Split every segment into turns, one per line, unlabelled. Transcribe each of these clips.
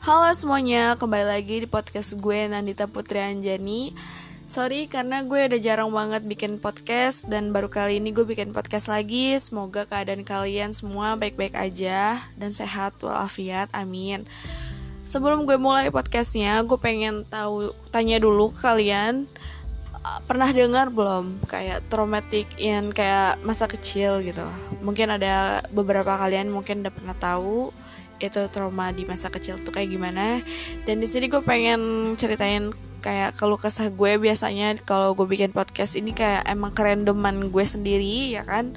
Halo semuanya, kembali lagi di podcast gue Nandita Putri Anjani. Sorry karena gue udah jarang banget bikin podcast Dan baru kali ini gue bikin podcast lagi. Semoga keadaan kalian semua baik-baik aja Dan sehat walafiat, amin. Sebelum gue mulai podcastnya Gue pengen tahu tanya dulu ke kalian uh, Pernah dengar belum? Kayak traumatic in kayak masa kecil gitu. Mungkin ada beberapa kalian mungkin udah pernah tahu itu trauma di masa kecil tuh kayak gimana. Dan di sini gue pengen ceritain kayak keluh kesah gue biasanya kalau gue bikin podcast ini kayak emang kerendeman gue sendiri ya kan?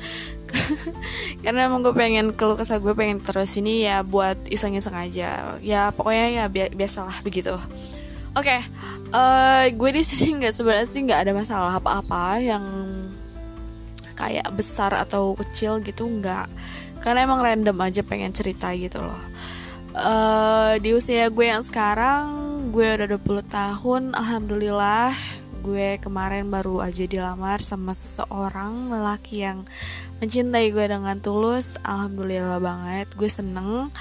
Karena emang gue pengen keluh kesah gue pengen terus ini ya buat iseng-iseng aja. Ya pokoknya ya bi biasalah begitu. Oke okay, uh, eh, gue di sini nggak sebenarnya sih nggak ada masalah apa-apa yang kayak besar atau kecil gitu nggak karena emang random aja pengen cerita gitu loh. Uh, di usia gue yang sekarang gue udah 20 tahun alhamdulillah gue kemarin baru aja dilamar sama seseorang lelaki yang mencintai gue dengan tulus. Alhamdulillah banget gue seneng.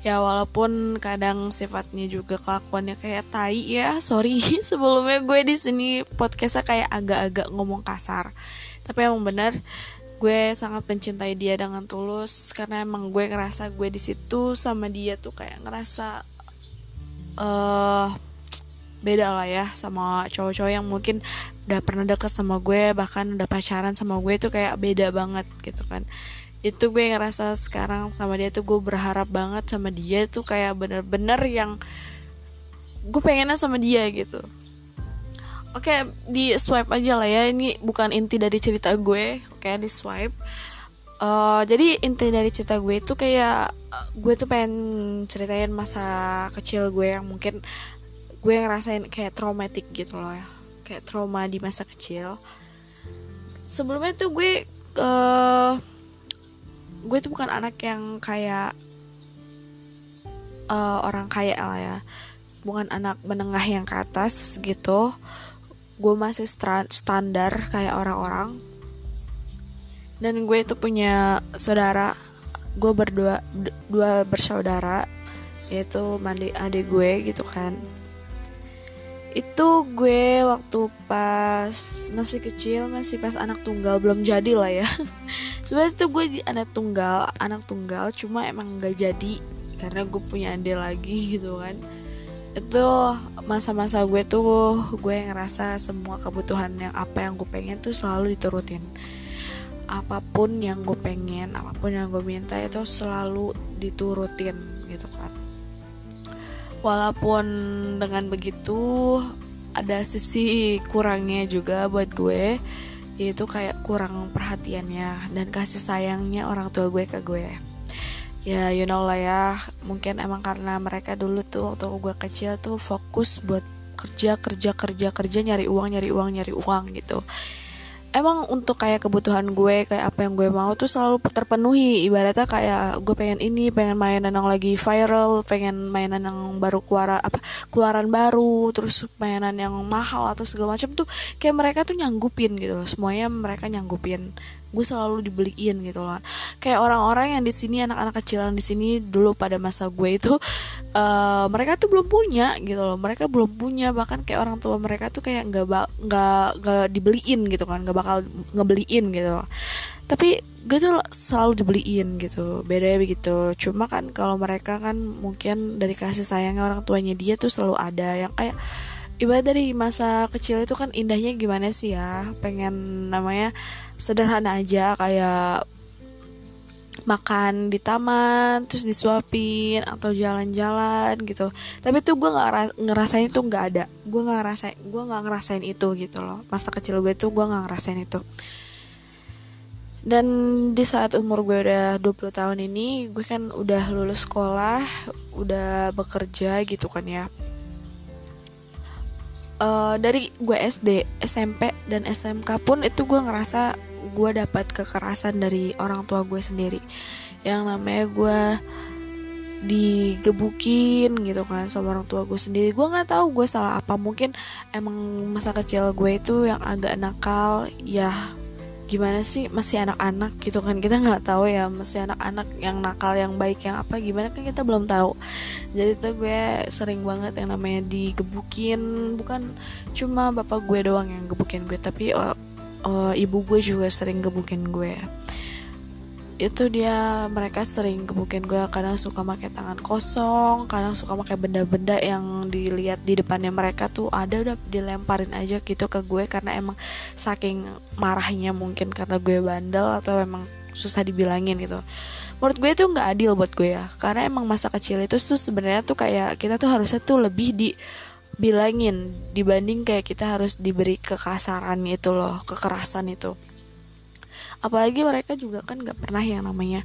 Ya walaupun kadang sifatnya juga kelakuannya kayak tai ya. Sorry sebelumnya gue di sini podcastnya kayak agak-agak ngomong kasar. Tapi emang bener gue sangat mencintai dia dengan tulus karena emang gue ngerasa gue di situ sama dia tuh kayak ngerasa uh, beda lah ya sama cowok-cowok yang mungkin udah pernah deket sama gue bahkan udah pacaran sama gue tuh kayak beda banget gitu kan. Itu gue ngerasa sekarang sama dia tuh gue berharap banget sama dia tuh kayak bener-bener yang gue pengennya sama dia gitu Oke, di swipe aja lah ya. Ini bukan inti dari cerita gue. Oke, di swipe. Uh, jadi inti dari cerita gue itu kayak gue tuh pengen ceritain masa kecil gue yang mungkin gue ngerasain kayak traumatik gitu loh ya. Kayak trauma di masa kecil. Sebelumnya tuh gue uh, gue tuh bukan anak yang kayak uh, orang kaya lah ya. Bukan anak menengah yang ke atas gitu gue masih standar kayak orang-orang. Dan gue itu punya saudara gue berdua dua bersaudara yaitu mandi adik gue gitu kan. Itu gue waktu pas masih kecil masih pas anak tunggal belum jadi lah ya. Sebenarnya itu gue anak tunggal anak tunggal cuma emang gak jadi karena gue punya adik lagi gitu kan itu masa-masa gue tuh gue ngerasa semua kebutuhan yang apa yang gue pengen tuh selalu diturutin. Apa pun yang gue pengen apa pun yang gue minta itu selalu diturutin gitu kan. Walaupun dengan begitu ada sisi kurangnya juga buat gue yaitu kayak kurang perhatiannya dan kasih sayangnya orang tua gue ke gue ya you know lah ya. Mungkin emang karena mereka dulu tuh waktu gue kecil tuh fokus buat kerja kerja kerja kerja nyari uang nyari uang nyari uang gitu. Emang untuk kayak kebutuhan gue kayak apa yang gue mau tuh selalu terpenuhi. Ibaratnya kayak gue pengen ini pengen mainan yang lagi viral pengen mainan yang baru keluar apa keluaran baru terus mainan yang mahal atau segala macam tuh kayak mereka tuh nyanggupin gitu semuanya mereka nyanggupin gue selalu dibeliin gitu loh. Kayak orang-orang yang di sini anak-anak kecilan di sini dulu pada masa gue itu uh, mereka tuh belum punya gitu loh. Mereka belum punya bahkan kayak orang tua mereka tuh kayak nggak nggak nggak dibeliin gitu kan nggak bakal ngebeliin gitu loh. tapi gue tuh selalu dibeliin gitu bedanya begitu. Cuma kan kalau mereka kan mungkin dari kasih sayangnya orang tuanya dia tuh selalu ada yang kayak ibarat dari masa kecil itu kan indahnya gimana sih ya? Pengen namanya sederhana aja kayak makan di taman terus disuapin atau jalan-jalan gitu. Tapi tuh gue nggak ngerasain itu nggak ada. Gue nggak ngerasain gue nggak ngerasain itu gitu loh. Masa kecil gue tuh gue nggak ngerasain itu. Dan di saat umur gue udah 20 tahun ini gue kan udah lulus sekolah udah bekerja gitu kan ya uh, dari gue SD, SMP dan SMK pun itu gue ngerasa gue dapat kekerasan dari orang tua gue sendiri. Yang namanya gue digebukin gitu kan sama orang tua gue sendiri gue nggak tahu gue salah apa mungkin emang masa kecil gue itu yang agak nakal ya gimana sih masih anak-anak gitu kan? Kita nggak tahu ya masih anak-anak yang nakal yang baik yang apa gimana kan kita belum tahu. Jadi tuh gue sering banget yang namanya digebukin bukan cuma bapak gue doang yang gebukin gue tapi oh, oh, ibu gue juga sering gebukin gue itu dia mereka sering gebukin gue kadang suka pakai tangan kosong kadang suka pakai benda-benda yang dilihat di depannya mereka tuh ada udah dilemparin aja gitu ke gue karena emang saking marahnya mungkin karena gue bandel atau emang susah dibilangin gitu. Menurut gue itu nggak adil buat gue ya karena emang masa kecil itu tuh sebenarnya tuh kayak kita tuh harusnya tuh lebih di bilangin dibanding kayak kita harus diberi kekasaran itu loh kekerasan itu apalagi mereka juga kan nggak pernah yang namanya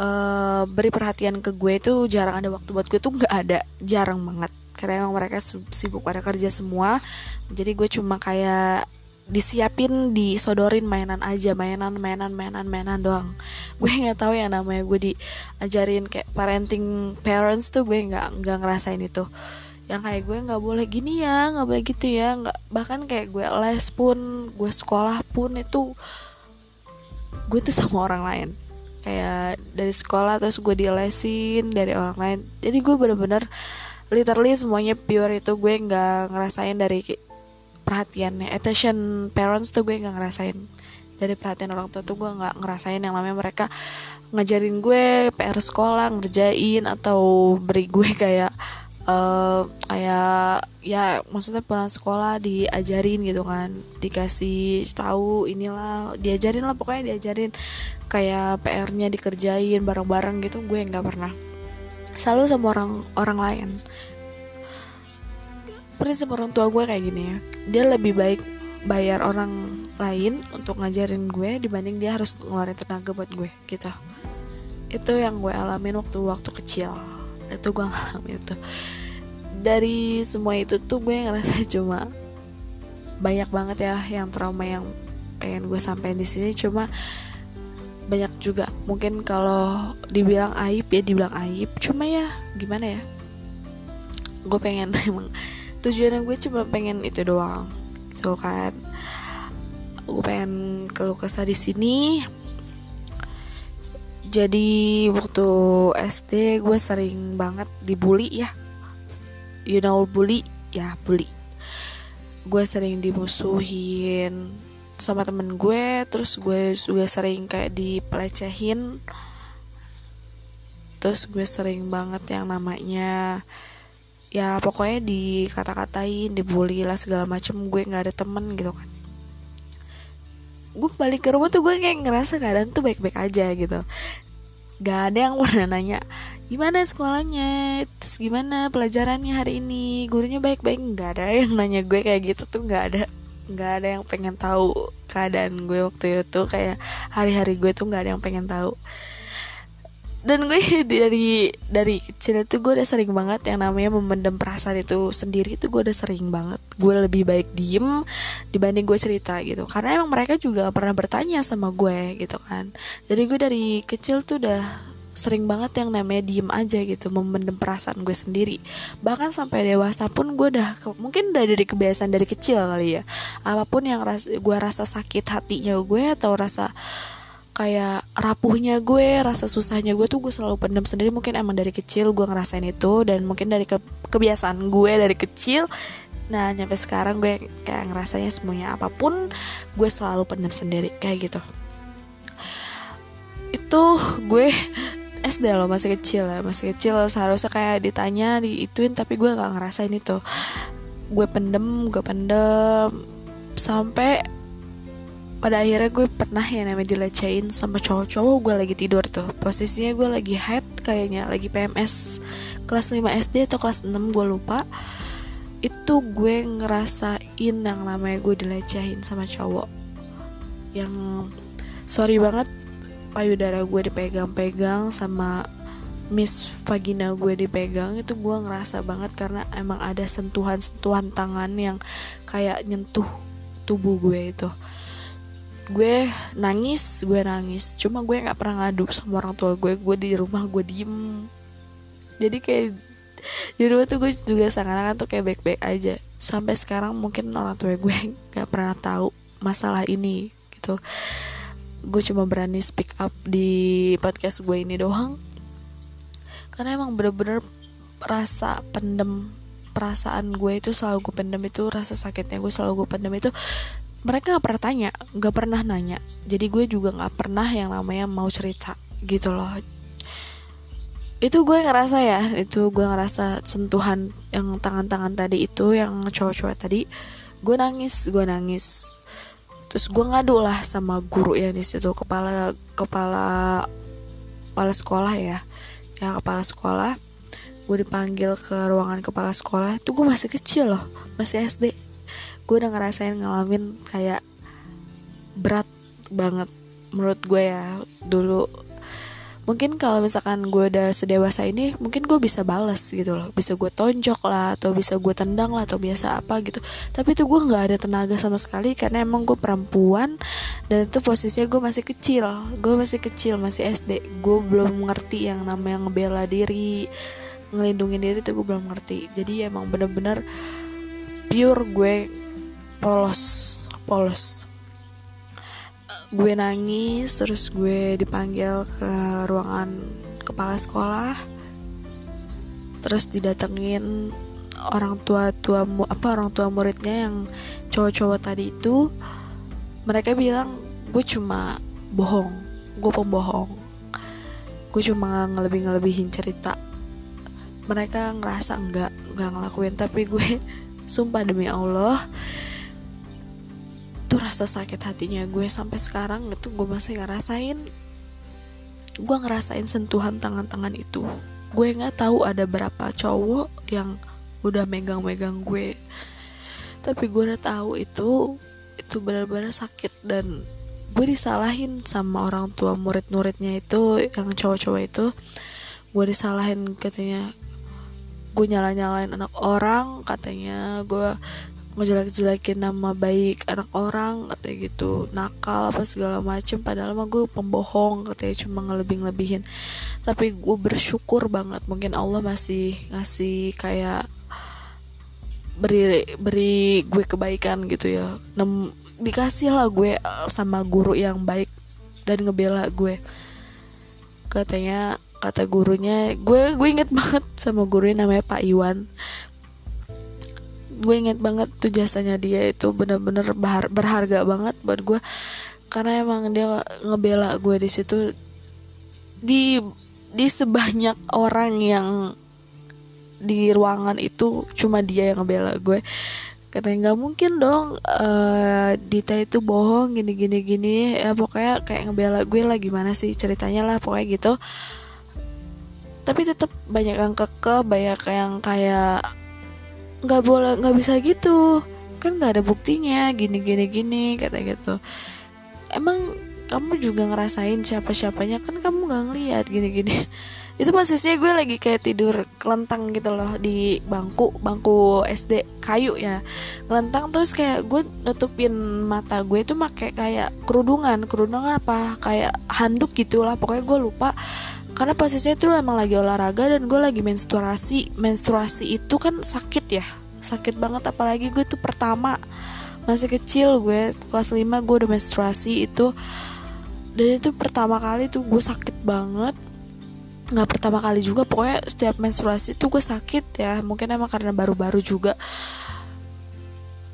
uh, beri perhatian ke gue itu jarang ada waktu buat gue tuh nggak ada jarang banget. Karena emang mereka sibuk pada kerja semua. Jadi gue cuma kayak disiapin disodorin mainan aja mainan mainan mainan mainan doang. Gue nggak tahu ya namanya gue diajarin kayak parenting parents tuh gue nggak nggak ngerasain itu. Yang kayak gue nggak boleh gini ya nggak boleh gitu ya nggak bahkan kayak gue les pun gue sekolah pun itu gue tuh sama orang lain. Kayak dari sekolah terus gue dilesin dari orang lain. Jadi gue bener-bener literally semuanya pure itu gue nggak ngerasain dari perhatiannya. Attention parents tuh gue nggak ngerasain. Dari perhatian orang tua tuh gue nggak ngerasain yang namanya mereka ngajarin gue PR sekolah ngerjain atau beri gue kayak uh, kayak ya maksudnya pulang sekolah diajarin gitu kan. Dikasih tahu inilah diajarin lah pokoknya diajarin. Kayak PR-nya dikerjain bareng-bareng gitu gue nggak pernah. Selalu sama orang orang lain. Prinsip orang tua gue kayak gini ya. Dia lebih baik bayar orang lain untuk ngajarin gue dibanding dia harus ngeluarin tenaga buat gue gitu. Itu yang gue alamin waktu waktu kecil itu gue ngalamin itu dari semua itu tuh gue ngerasa cuma banyak banget ya yang trauma yang pengen gue sampein di sini. Cuma banyak juga mungkin kalau dibilang aib ya dibilang aib. Cuma ya gimana ya? Gue pengen emang tujuannya gue cuma pengen itu doang. Itu kan. Gue pengen keluh kesah di sini jadi waktu SD gue sering banget dibully ya. You know bully? Ya bully. Gue sering dimusuhin sama temen gue terus gue juga sering kayak dipelecehin. Terus gue sering banget yang namanya ya pokoknya dikata-katain dibully lah segala macem gue nggak ada temen gitu kan gue balik ke rumah tuh gue kayak ngerasa keadaan tuh baik-baik aja gitu. Gak ada yang pernah nanya gimana sekolahnya? Terus gimana pelajarannya hari ini? Gurunya baik-baik? Nggak ada yang nanya gue kayak gitu tuh nggak ada. Nggak ada yang pengen tahu keadaan gue waktu itu. Kayak hari-hari gue tuh nggak ada yang pengen tahu dan gue dari dari kecil itu gue udah sering banget yang namanya memendam perasaan itu sendiri itu gue udah sering banget. Gue lebih baik diem dibanding gue cerita gitu. Karena emang mereka juga pernah bertanya sama gue gitu kan. Jadi gue dari kecil tuh udah sering banget yang namanya diem aja gitu memendam perasaan gue sendiri. Bahkan sampai dewasa pun gue udah mungkin udah dari kebiasaan dari kecil kali ya. Apa pun yang ras gue rasa sakit hatinya gue atau rasa kayak rapuhnya gue rasa susahnya gue tuh gue selalu pendam sendiri. Mungkin emang dari kecil gue ngerasain itu dan mungkin dari ke kebiasaan gue dari kecil. Nah nyampe sekarang gue kayak ngerasanya semuanya apa pun gue selalu pendam sendiri kayak gitu. Itu gue SD loh masih kecil ya masih kecil. Seharusnya kayak ditanya diituin tapi gue gak ngerasain itu. Gue pendem gue pendem sampai pada akhirnya gue pernah ya namanya dilecehin sama cowok-cowok gue lagi tidur tuh. Posisinya gue lagi head kayaknya lagi PMS kelas 5 SD atau kelas 6 gue lupa. Itu gue ngerasain yang namanya gue dilecehin sama cowok. Yang sorry banget payudara gue dipegang-pegang sama Miss vagina gue dipegang. Itu gue ngerasa banget karena emang ada sentuhan-sentuhan tangan yang kayak nyentuh tubuh gue itu gue nangis gue nangis. Cuma gue nggak pernah ngadu sama orang tua gue. Gue di rumah gue diem. Jadi kayak di rumah tuh gue juga seakan-akan tuh kayak baik-baik aja. Sampai sekarang mungkin orang tua gue nggak pernah tahu masalah ini gitu. Gue cuma berani speak up di podcast gue ini doang. Karena emang bener-bener rasa pendem perasaan gue itu selalu gue pendem itu rasa sakitnya gue selalu gue pendem itu mereka nggak pernah tanya nggak pernah nanya. Jadi gue juga nggak pernah yang namanya mau cerita gitu loh. Itu gue ngerasa ya itu gue ngerasa sentuhan yang tangan-tangan tadi itu yang cowok-cowok tadi. Gue nangis gue nangis. Terus gue ngadu lah sama guru yang di situ kepala kepala kepala sekolah ya. Yang kepala sekolah. Gue dipanggil ke ruangan kepala sekolah. Itu gue masih kecil loh masih SD gue udah ngerasain ngalamin kayak berat banget menurut gue ya. Dulu mungkin kalau misalkan gue udah sedewasa ini mungkin gue bisa balas gitu loh. Bisa gue tonjok lah atau bisa gue tendang lah atau biasa apa gitu. Tapi itu gue nggak ada tenaga sama sekali karena emang gue perempuan dan itu posisinya gue masih kecil. Gue masih kecil masih SD gue belum ngerti yang namanya ngebela diri ngelindungin diri tuh gue belum ngerti. Jadi emang bener-bener pure gue polos polos. Gue nangis terus gue dipanggil ke ruangan kepala sekolah. Terus didatengin orang tua tua apa orang tua muridnya yang cowok-cowok tadi itu. Mereka bilang gue cuma bohong gue pembohong. Gue cuma ngelebih ngelebihin cerita. Mereka ngerasa enggak enggak ngelakuin tapi gue sumpah demi Allah itu rasa sakit hatinya gue sampai sekarang itu gue masih ngerasain. Gue ngerasain sentuhan tangan-tangan itu. Gue nggak tahu ada berapa cowok yang udah megang-megang gue. Tapi gue udah tahu itu itu benar-benar sakit dan gue disalahin sama orang tua murid-muridnya itu yang cowok-cowok itu. Gue disalahin katanya. Gue nyala-nyalain anak orang katanya. Gue ngejelek-jelekin nama baik anak orang katanya gitu. Nakal apa segala macem padahal mah gue pembohong katanya cuma ngelebih-lebihin. Tapi gue bersyukur banget mungkin Allah masih ngasih kayak beri beri gue kebaikan gitu ya. Nem, dikasih lah gue eh, sama guru yang baik dan ngebela gue katanya kata gurunya gue gue inget banget sama gurunya namanya Pak Iwan gue inget banget tuh jasanya dia itu bener-bener berharga banget buat gue. Karena emang dia ngebela gue di situ. Di di sebanyak orang yang di ruangan itu cuma dia yang ngebela gue. Katanya nggak mungkin dong uh, Dita itu bohong gini gini gini. Ya pokoknya kayak ngebela gue lah gimana sih ceritanya lah pokoknya gitu. Tapi tetap banyak yang keke banyak yang kayak nggak boleh nggak bisa gitu. Kan nggak ada buktinya gini gini gini kata gitu. Emang kamu juga ngerasain siapa siapanya kan kamu nggak ngeliat gini gini. Itu posisinya gue lagi kayak tidur kelentang gitu loh di bangku bangku SD kayu ya. Kelentang terus kayak gue nutupin mata gue itu pakai kayak kerudungan. Kerudungan apa? Kayak handuk gitulah pokoknya gue lupa karena posisinya tuh emang lagi olahraga dan gue lagi menstruasi. Menstruasi itu kan sakit ya. Sakit banget apalagi gue tuh pertama masih kecil gue kelas 5 gue udah menstruasi itu. Dan itu pertama kali tuh gue sakit banget. Nggak pertama kali juga pokoknya setiap menstruasi tuh gue sakit ya. Mungkin emang karena baru-baru juga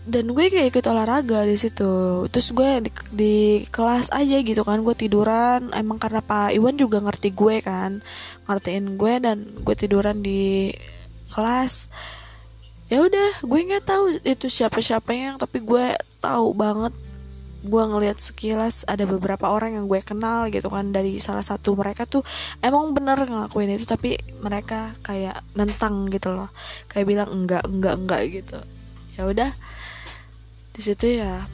dan gue kayak ikut olahraga di situ. Terus gue di, di kelas aja gitu kan gue tiduran. Emang karena Pak Iwan juga ngerti gue kan ngertiin gue dan gue tiduran di kelas. Ya udah gue nggak tahu itu siapa siapa yang tapi gue tahu banget. Gue ngelihat sekilas ada beberapa orang yang gue kenal gitu kan dari salah satu mereka tuh emang bener ngelakuin itu tapi mereka kayak nentang gitu loh. Kayak bilang enggak enggak enggak gitu. Ya udah di situ ya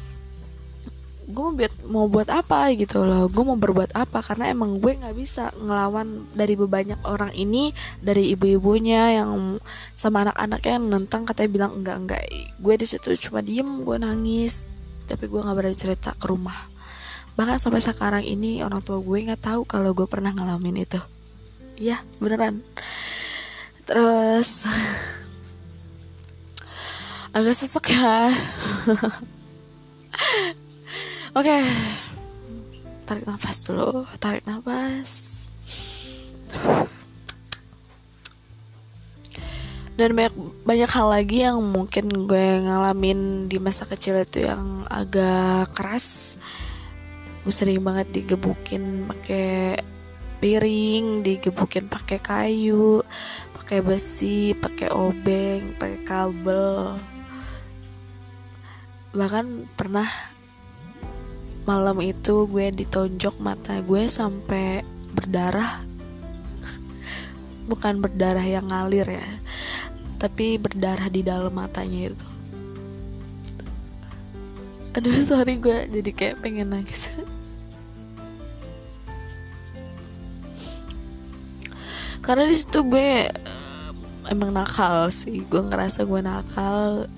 gue mau buat mau buat apa gitu loh. Gue mau berbuat apa karena emang gue nggak bisa ngelawan dari banyak orang ini dari ibu-ibunya yang sama anak-anaknya yang nentang katanya bilang enggak enggak gue di situ cuma diem gue nangis. Tapi gue nggak berani cerita ke rumah. Bahkan sampai sekarang ini orang tua gue nggak tahu kalau gue pernah ngalamin itu. Ya beneran. Terus agak sesek ya. Oke. Okay. tarik nafas dulu. Tarik nafas. Dan banyak banyak hal lagi yang mungkin gue ngalamin di masa kecil itu yang agak keras. Gue sering banget digebukin pakai piring digebukin pakai kayu pakai besi pakai obeng pakai kabel bahkan pernah malam itu gue ditonjok mata gue sampai berdarah. Bukan berdarah yang ngalir ya tapi berdarah di dalam matanya itu. Aduh sorry gue jadi kayak pengen nangis. Karena di situ gue emang nakal sih. Gue ngerasa gue nakal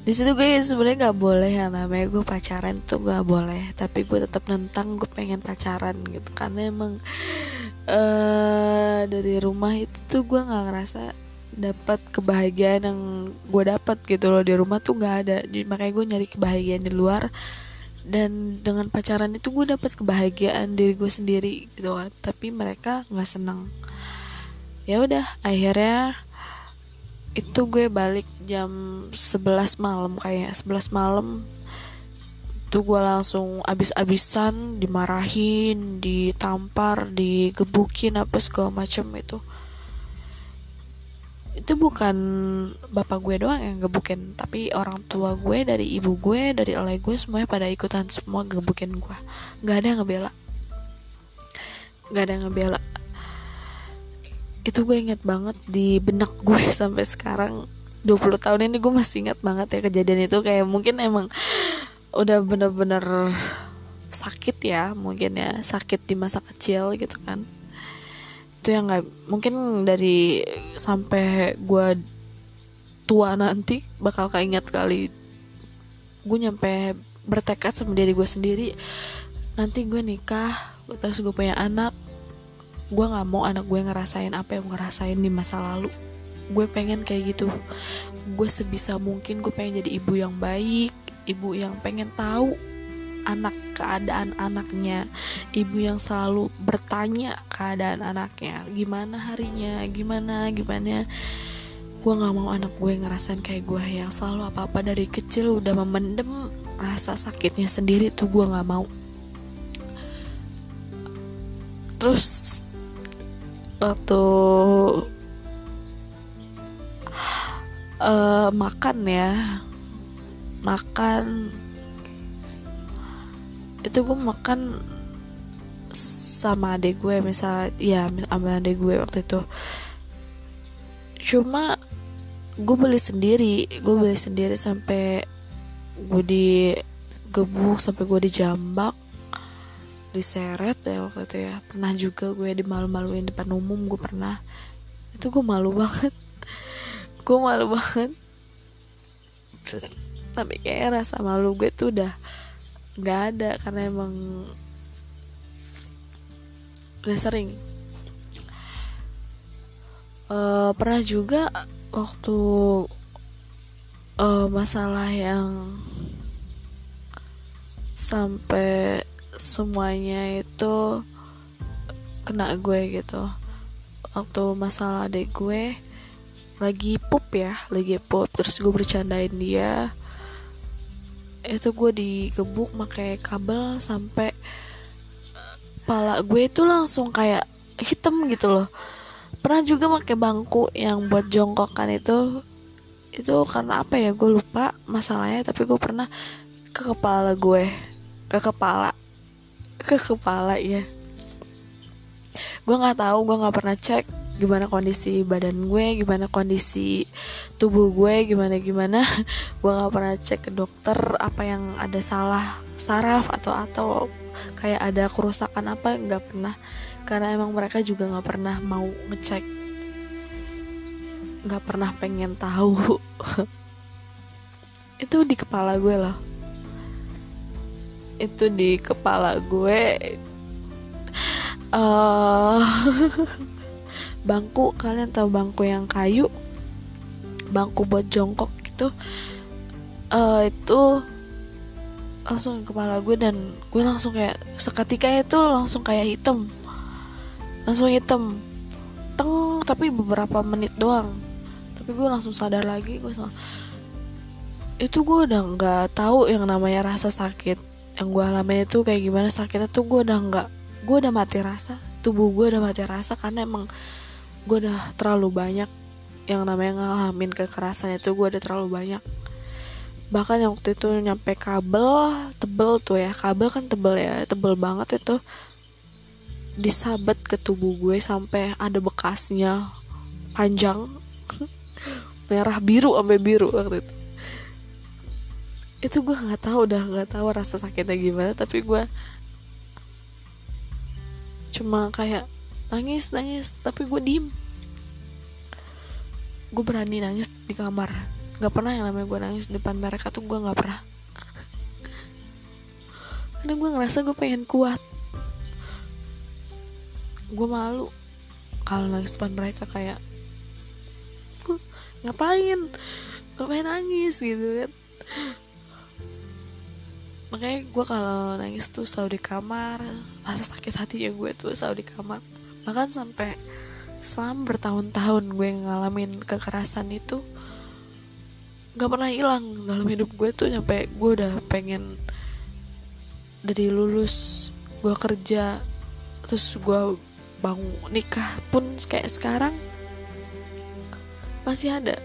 di situ gue sebenarnya nggak boleh ya namanya gue pacaran tuh gak boleh. Tapi gue tetap nentang gue pengen pacaran gitu. Karena emang uh, dari rumah itu tuh gue nggak ngerasa dapat kebahagiaan yang gue dapat gitu loh. Di rumah tuh nggak ada. Jadi makanya gue nyari kebahagiaan di luar. Dan dengan pacaran itu gue dapat kebahagiaan diri gue sendiri gitu kan. Tapi mereka nggak seneng. Ya udah akhirnya itu gue balik jam 11 malam kayak 11 malam tuh gue langsung abis-abisan dimarahin ditampar digebukin apa segala macem itu. Itu bukan bapak gue doang yang gebukin tapi orang tua gue dari ibu gue dari oleh gue semuanya pada ikutan semua gebukin gue. Nggak ada yang ngebela. Nggak ada yang ngebela itu gue inget banget di benak gue sampai sekarang. 20 tahun ini gue masih ingat banget ya kejadian itu. Kayak mungkin emang udah bener-bener sakit ya mungkin ya. Sakit di masa kecil gitu kan. Itu yang nggak mungkin dari sampai gue tua nanti bakal keinget kali. Gue nyampe bertekad sama diri gue sendiri. Nanti gue nikah terus gue punya anak gue nggak mau anak gue ngerasain apa yang ngerasain di masa lalu. Gue pengen kayak gitu. Gue sebisa mungkin gue pengen jadi ibu yang baik ibu yang pengen tahu anak keadaan anaknya. Ibu yang selalu bertanya keadaan anaknya. Gimana harinya? Gimana? Gimana? Gue nggak mau anak gue ngerasain kayak gue yang selalu apa apa dari kecil udah memendem rasa sakitnya sendiri tuh gue nggak mau. Terus waktu uh, makan ya. Makan itu gue makan sama adik gue misal ya sama adik gue waktu itu. Cuma gue beli sendiri. Gue beli sendiri sampai gue digebuk sampai gue dijambak diseret ya waktu itu ya. Pernah juga gue dimalu-maluin depan umum gue pernah. Itu gue malu banget. Gue malu banget. Tapi kayak rasa malu gue tuh udah nggak ada karena emang udah sering. Uh, pernah juga waktu uh, masalah yang sampai semuanya itu kena gue gitu. Waktu masalah adik gue lagi pup ya lagi pup. Terus gue bercandain dia. Itu gue digebuk pakai kabel sampai pala gue itu langsung kayak hitam gitu loh. Pernah juga pakai bangku yang buat jongkokan itu. Itu karena apa ya? Gue lupa masalahnya tapi gue pernah ke kepala gue ke kepala ke kepala ya gue nggak tahu gue nggak pernah cek gimana kondisi badan gue gimana kondisi tubuh gue gimana gimana. Gue nggak pernah cek ke dokter apa yang ada salah saraf atau atau kayak ada kerusakan apa nggak pernah. Karena emang mereka juga nggak pernah mau ngecek. Nggak pernah pengen tahu. Itu di kepala gue loh itu di kepala gue uh, bangku. Kalian tahu bangku yang kayu? Bangku buat jongkok gitu. Uh, itu langsung kepala gue dan gue langsung kayak seketika itu langsung kayak hitam. Langsung hitam. Teng tapi beberapa menit doang. Tapi gue langsung sadar lagi gue itu gue udah nggak tahu yang namanya rasa sakit yang gue alami itu kayak gimana sakitnya tuh gue udah nggak gue udah mati rasa. Tubuh gue udah mati rasa karena emang gue udah terlalu banyak yang namanya ngalamin kekerasan itu gue udah terlalu banyak. Bahkan yang waktu itu nyampe kabel tebel tuh ya. Kabel kan tebel ya tebel banget itu. Disabet ke tubuh gue sampai ada bekasnya panjang. Merah biru sampai biru waktu itu itu gue nggak tahu udah nggak tahu rasa sakitnya gimana tapi gue cuma kayak nangis nangis tapi gue diem. Gue berani nangis di kamar. Nggak pernah yang namanya gue nangis di depan mereka tuh gue nggak pernah. Karena gue ngerasa gue pengen kuat. Gue malu kalau nangis depan mereka kayak ngapain? Ngapain nangis? Gitu kan makanya gue kalau nangis tuh selalu di kamar. Rasa sakit hatinya gue tuh selalu di kamar. Bahkan sampai selama bertahun-tahun gue ngalamin kekerasan itu nggak pernah hilang dalam hidup gue tuh nyampe gue udah pengen dari lulus gue kerja terus gue bangun nikah pun kayak sekarang masih ada.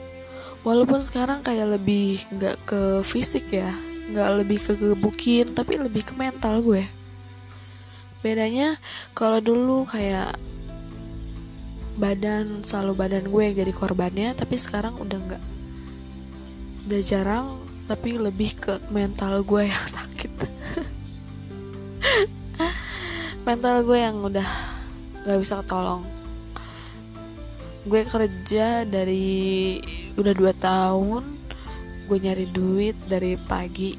Walaupun sekarang kayak lebih nggak ke fisik ya nggak lebih ke gebukin tapi lebih ke mental gue. Bedanya kalau dulu kayak badan selalu badan gue yang jadi korbannya tapi sekarang udah nggak. Udah jarang tapi lebih ke mental gue yang sakit. Mental gue yang udah gak bisa ketolong. Gue kerja dari udah dua tahun gue nyari duit dari pagi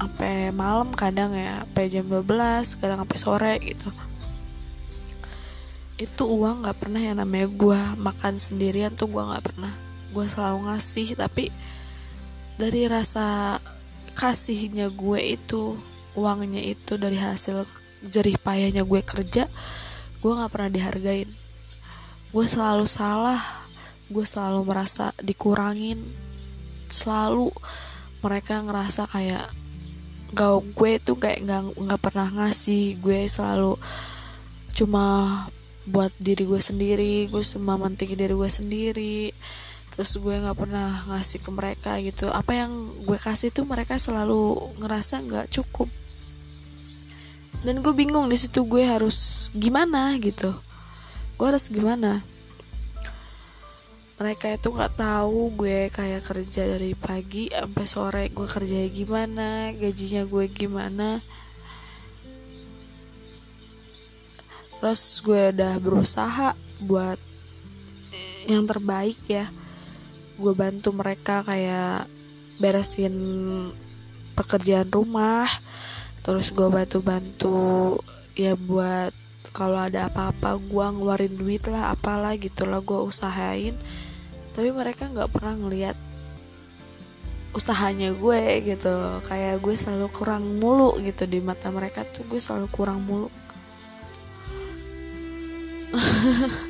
sampai malam kadang ya sampai jam 12 kadang sampai sore gitu. Itu uang nggak pernah yang namanya gue makan sendirian tuh gue nggak pernah. Gue selalu ngasih tapi dari rasa kasihnya gue itu uangnya itu dari hasil jerih payahnya gue kerja gue nggak pernah dihargain. Gue selalu salah gue selalu merasa dikurangin selalu mereka ngerasa kayak gak gue tuh kayak nggak nggak pernah ngasih. Gue selalu cuma buat diri gue sendiri gue cuma mentingin diri gue sendiri. Terus gue nggak pernah ngasih ke mereka gitu. Apa yang gue kasih tuh mereka selalu ngerasa nggak cukup. Dan gue bingung di situ gue harus gimana gitu. Gue harus gimana mereka itu nggak tahu gue kayak kerja dari pagi sampai sore gue kerja gimana gajinya gue gimana. Terus gue udah berusaha buat yang terbaik ya. Gue bantu mereka kayak beresin pekerjaan rumah. Terus gue bantu-bantu ya buat kalau ada apa-apa gue ngeluarin duit lah apalah gitu lah gue usahain tapi mereka nggak pernah ngeliat usahanya gue gitu. Kayak gue selalu kurang mulu gitu di mata mereka tuh gue selalu kurang mulu.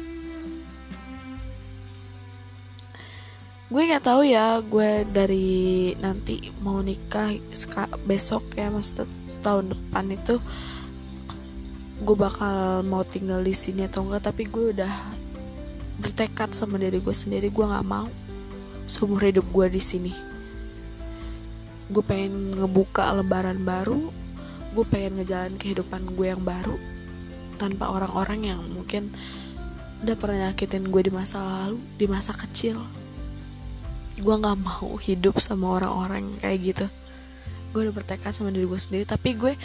Gue nggak tahu ya gue dari nanti mau nikah besok ya maksud tahun depan itu gue bakal mau tinggal di sini atau enggak tapi gue udah bertekad sama diri gue sendiri gue nggak mau seumur hidup gue di sini. Gue pengen ngebuka lembaran baru gue pengen ngejalan kehidupan gue yang baru tanpa orang-orang yang mungkin udah pernah nyakitin gue di masa lalu di masa kecil. Gue nggak mau hidup sama orang-orang kayak gitu. Gue udah bertekad sama diri gue sendiri tapi gue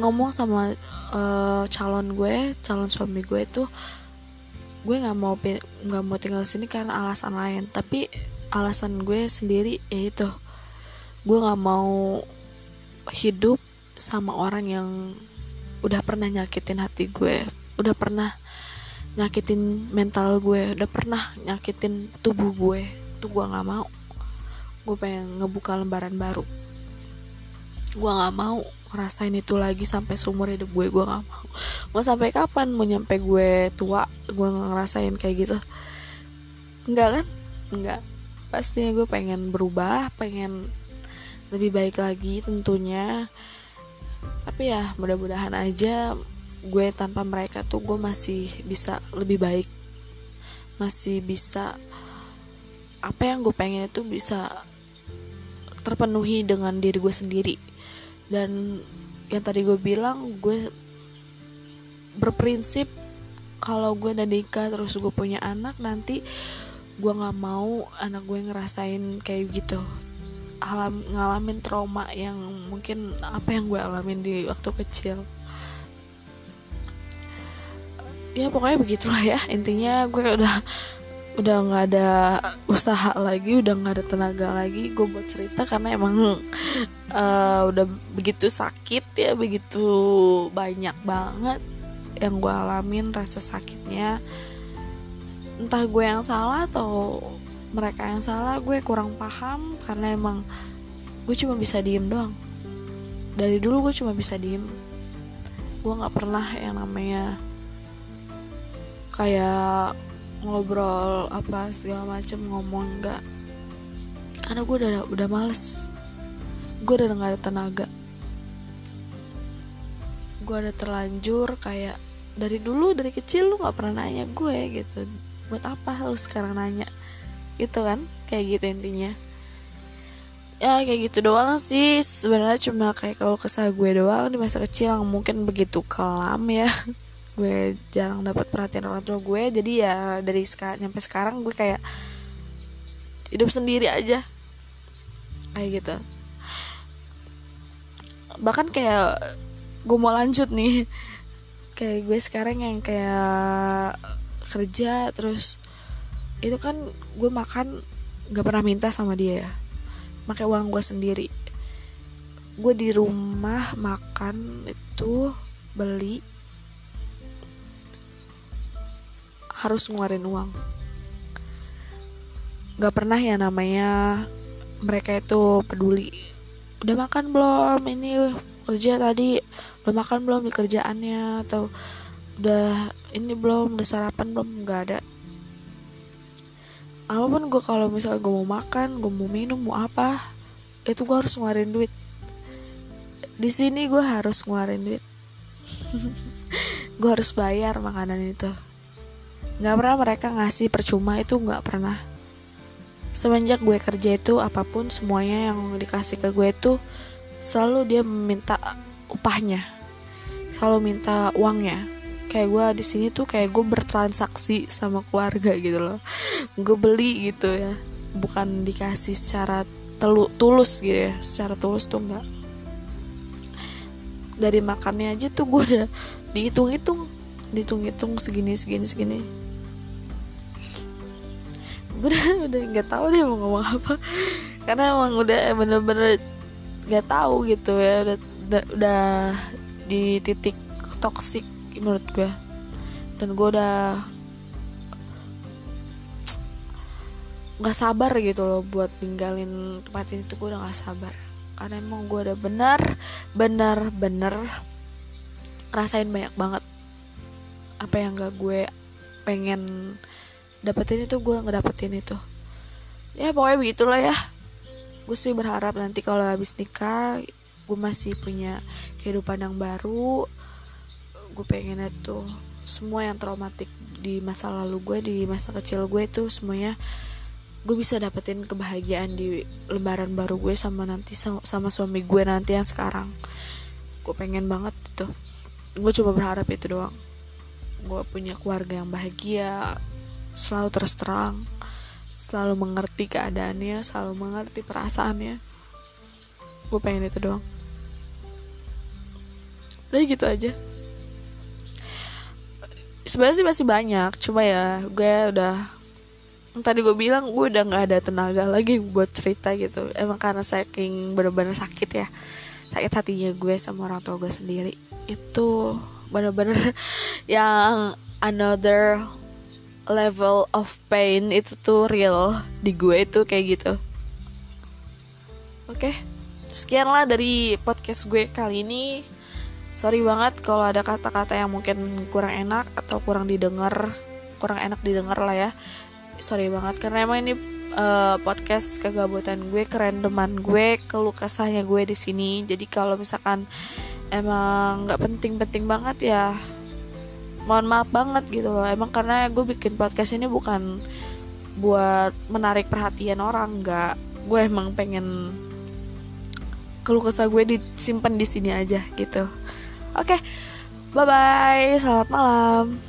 ngomong sama uh, calon gue calon suami gue itu gue nggak mau nggak mau tinggal di sini karena alasan lain. Tapi alasan gue sendiri ya itu. Gue nggak mau hidup sama orang yang udah pernah nyakitin hati gue. Udah pernah nyakitin mental gue. Udah pernah nyakitin tubuh gue. Tuh gue nggak mau. Gue pengen ngebuka lembaran baru gue nggak mau ngerasain itu lagi sampai seumur hidup gue gue nggak mau. Mau sampai kapan mau nyampe gue tua gue ngerasain kayak gitu? Enggak kan? Enggak pastinya gue pengen berubah pengen lebih baik lagi tentunya. Tapi ya mudah-mudahan aja gue tanpa mereka tuh gue masih bisa lebih baik. Masih bisa apa yang gue pengen itu bisa terpenuhi dengan diri gue sendiri dan yang tadi gue bilang gue berprinsip kalau gue udah nikah terus gue punya anak nanti gue nggak mau anak gue ngerasain kayak gitu. Alam ngalamin trauma yang mungkin apa yang gue alamin di waktu kecil. Ya pokoknya begitulah ya. Intinya gue udah udah nggak ada usaha lagi udah nggak ada tenaga lagi gue buat cerita karena emang uh, udah begitu sakit ya begitu banyak banget yang gue alamin rasa sakitnya. Entah gue yang salah atau mereka yang salah gue kurang paham karena emang gue cuma bisa diem doang. Dari dulu gue cuma bisa diem. Gue nggak pernah yang namanya kayak ngobrol apa segala macem ngomong enggak karena gue udah udah males. Gue udah gak ada tenaga. Gue udah terlanjur kayak dari dulu dari kecil lu nggak pernah nanya gue gitu. Buat apa lu sekarang nanya? Gitu kan? Kayak gitu intinya. Ya kayak gitu doang sih. Sebenarnya cuma kayak kalau kesah gue doang di masa kecil yang mungkin begitu kelam ya gue jarang dapat perhatian orang tua gue jadi ya dari sekarang sampai sekarang gue kayak hidup sendiri aja. Kayak gitu. Bahkan kayak gue mau lanjut nih. Kayak gue sekarang yang kayak kerja terus itu kan gue makan gak pernah minta sama dia ya. Pakai uang gue sendiri. Gue di rumah makan itu beli harus ngeluarin uang. Gak pernah ya namanya mereka itu peduli. Udah makan belum? Ini kerja tadi. Udah makan belum di kerjaannya? Atau udah ini belum? Udah sarapan belum? Nggak ada. Apa pun gue kalau misal gue mau makan gue mau minum mau apa itu gue harus ngeluarin duit. Di sini gue harus ngeluarin duit. Gue harus bayar makanan itu nggak pernah mereka ngasih percuma itu nggak pernah. Semenjak gue kerja itu apa pun semuanya yang dikasih ke gue itu selalu dia meminta upahnya. Selalu minta uangnya. Kayak gue di sini tuh kayak gue bertransaksi sama keluarga gitu loh. Gue beli gitu ya. Bukan dikasih secara telu tulus gitu ya. Secara tulus tuh enggak dari makannya aja tuh gue udah dihitung-hitung. Dihitung-hitung segini segini segini gue udah udah nggak tahu deh mau ngomong apa. Karena emang udah bener-bener nggak tahu gitu ya. Udah udah, udah di titik toksik menurut gue dan gue udah nggak sabar gitu loh buat tinggalin tempat ini tuh gue udah nggak sabar. Karena emang gue udah benar benar benar rasain banyak banget apa yang gak gue pengen dapetin itu gue ngedapetin itu. Ya pokoknya begitulah ya. Gue sih berharap nanti kalau habis nikah gue masih punya kehidupan yang baru. Gue pengen itu semua yang traumatik di masa lalu gue di masa kecil gue itu semuanya gue bisa dapetin kebahagiaan di lembaran baru gue sama nanti sama, sama suami gue nanti yang sekarang. Gue pengen banget itu. Gue coba berharap itu doang. Gue punya keluarga yang bahagia selalu terus terang selalu mengerti keadaannya selalu mengerti perasaannya. Gue pengen itu doang. Jadi gitu aja. Sebenarnya sih masih banyak cuma ya gue udah tadi gue bilang gue udah nggak ada tenaga lagi buat cerita gitu. Emang karena saking bener-bener sakit ya sakit hatinya gue sama orang tua gue sendiri. Itu bener-bener yang another level of pain itu tuh real di gue itu kayak gitu. Oke okay? sekian lah dari podcast gue kali ini. Sorry banget kalau ada kata-kata yang mungkin kurang enak atau kurang didengar kurang enak didengar lah ya. Sorry banget karena emang ini uh, podcast kegabutan gue kerendeman gue keluh kesahnya gue di sini. Jadi kalau misalkan emang nggak penting-penting banget ya mohon maaf banget gitu loh. Emang karena gue bikin podcast ini bukan buat menarik perhatian orang nggak. Gue emang pengen keluh kesah gue disimpan di sini aja gitu. Oke okay, bye bye selamat malam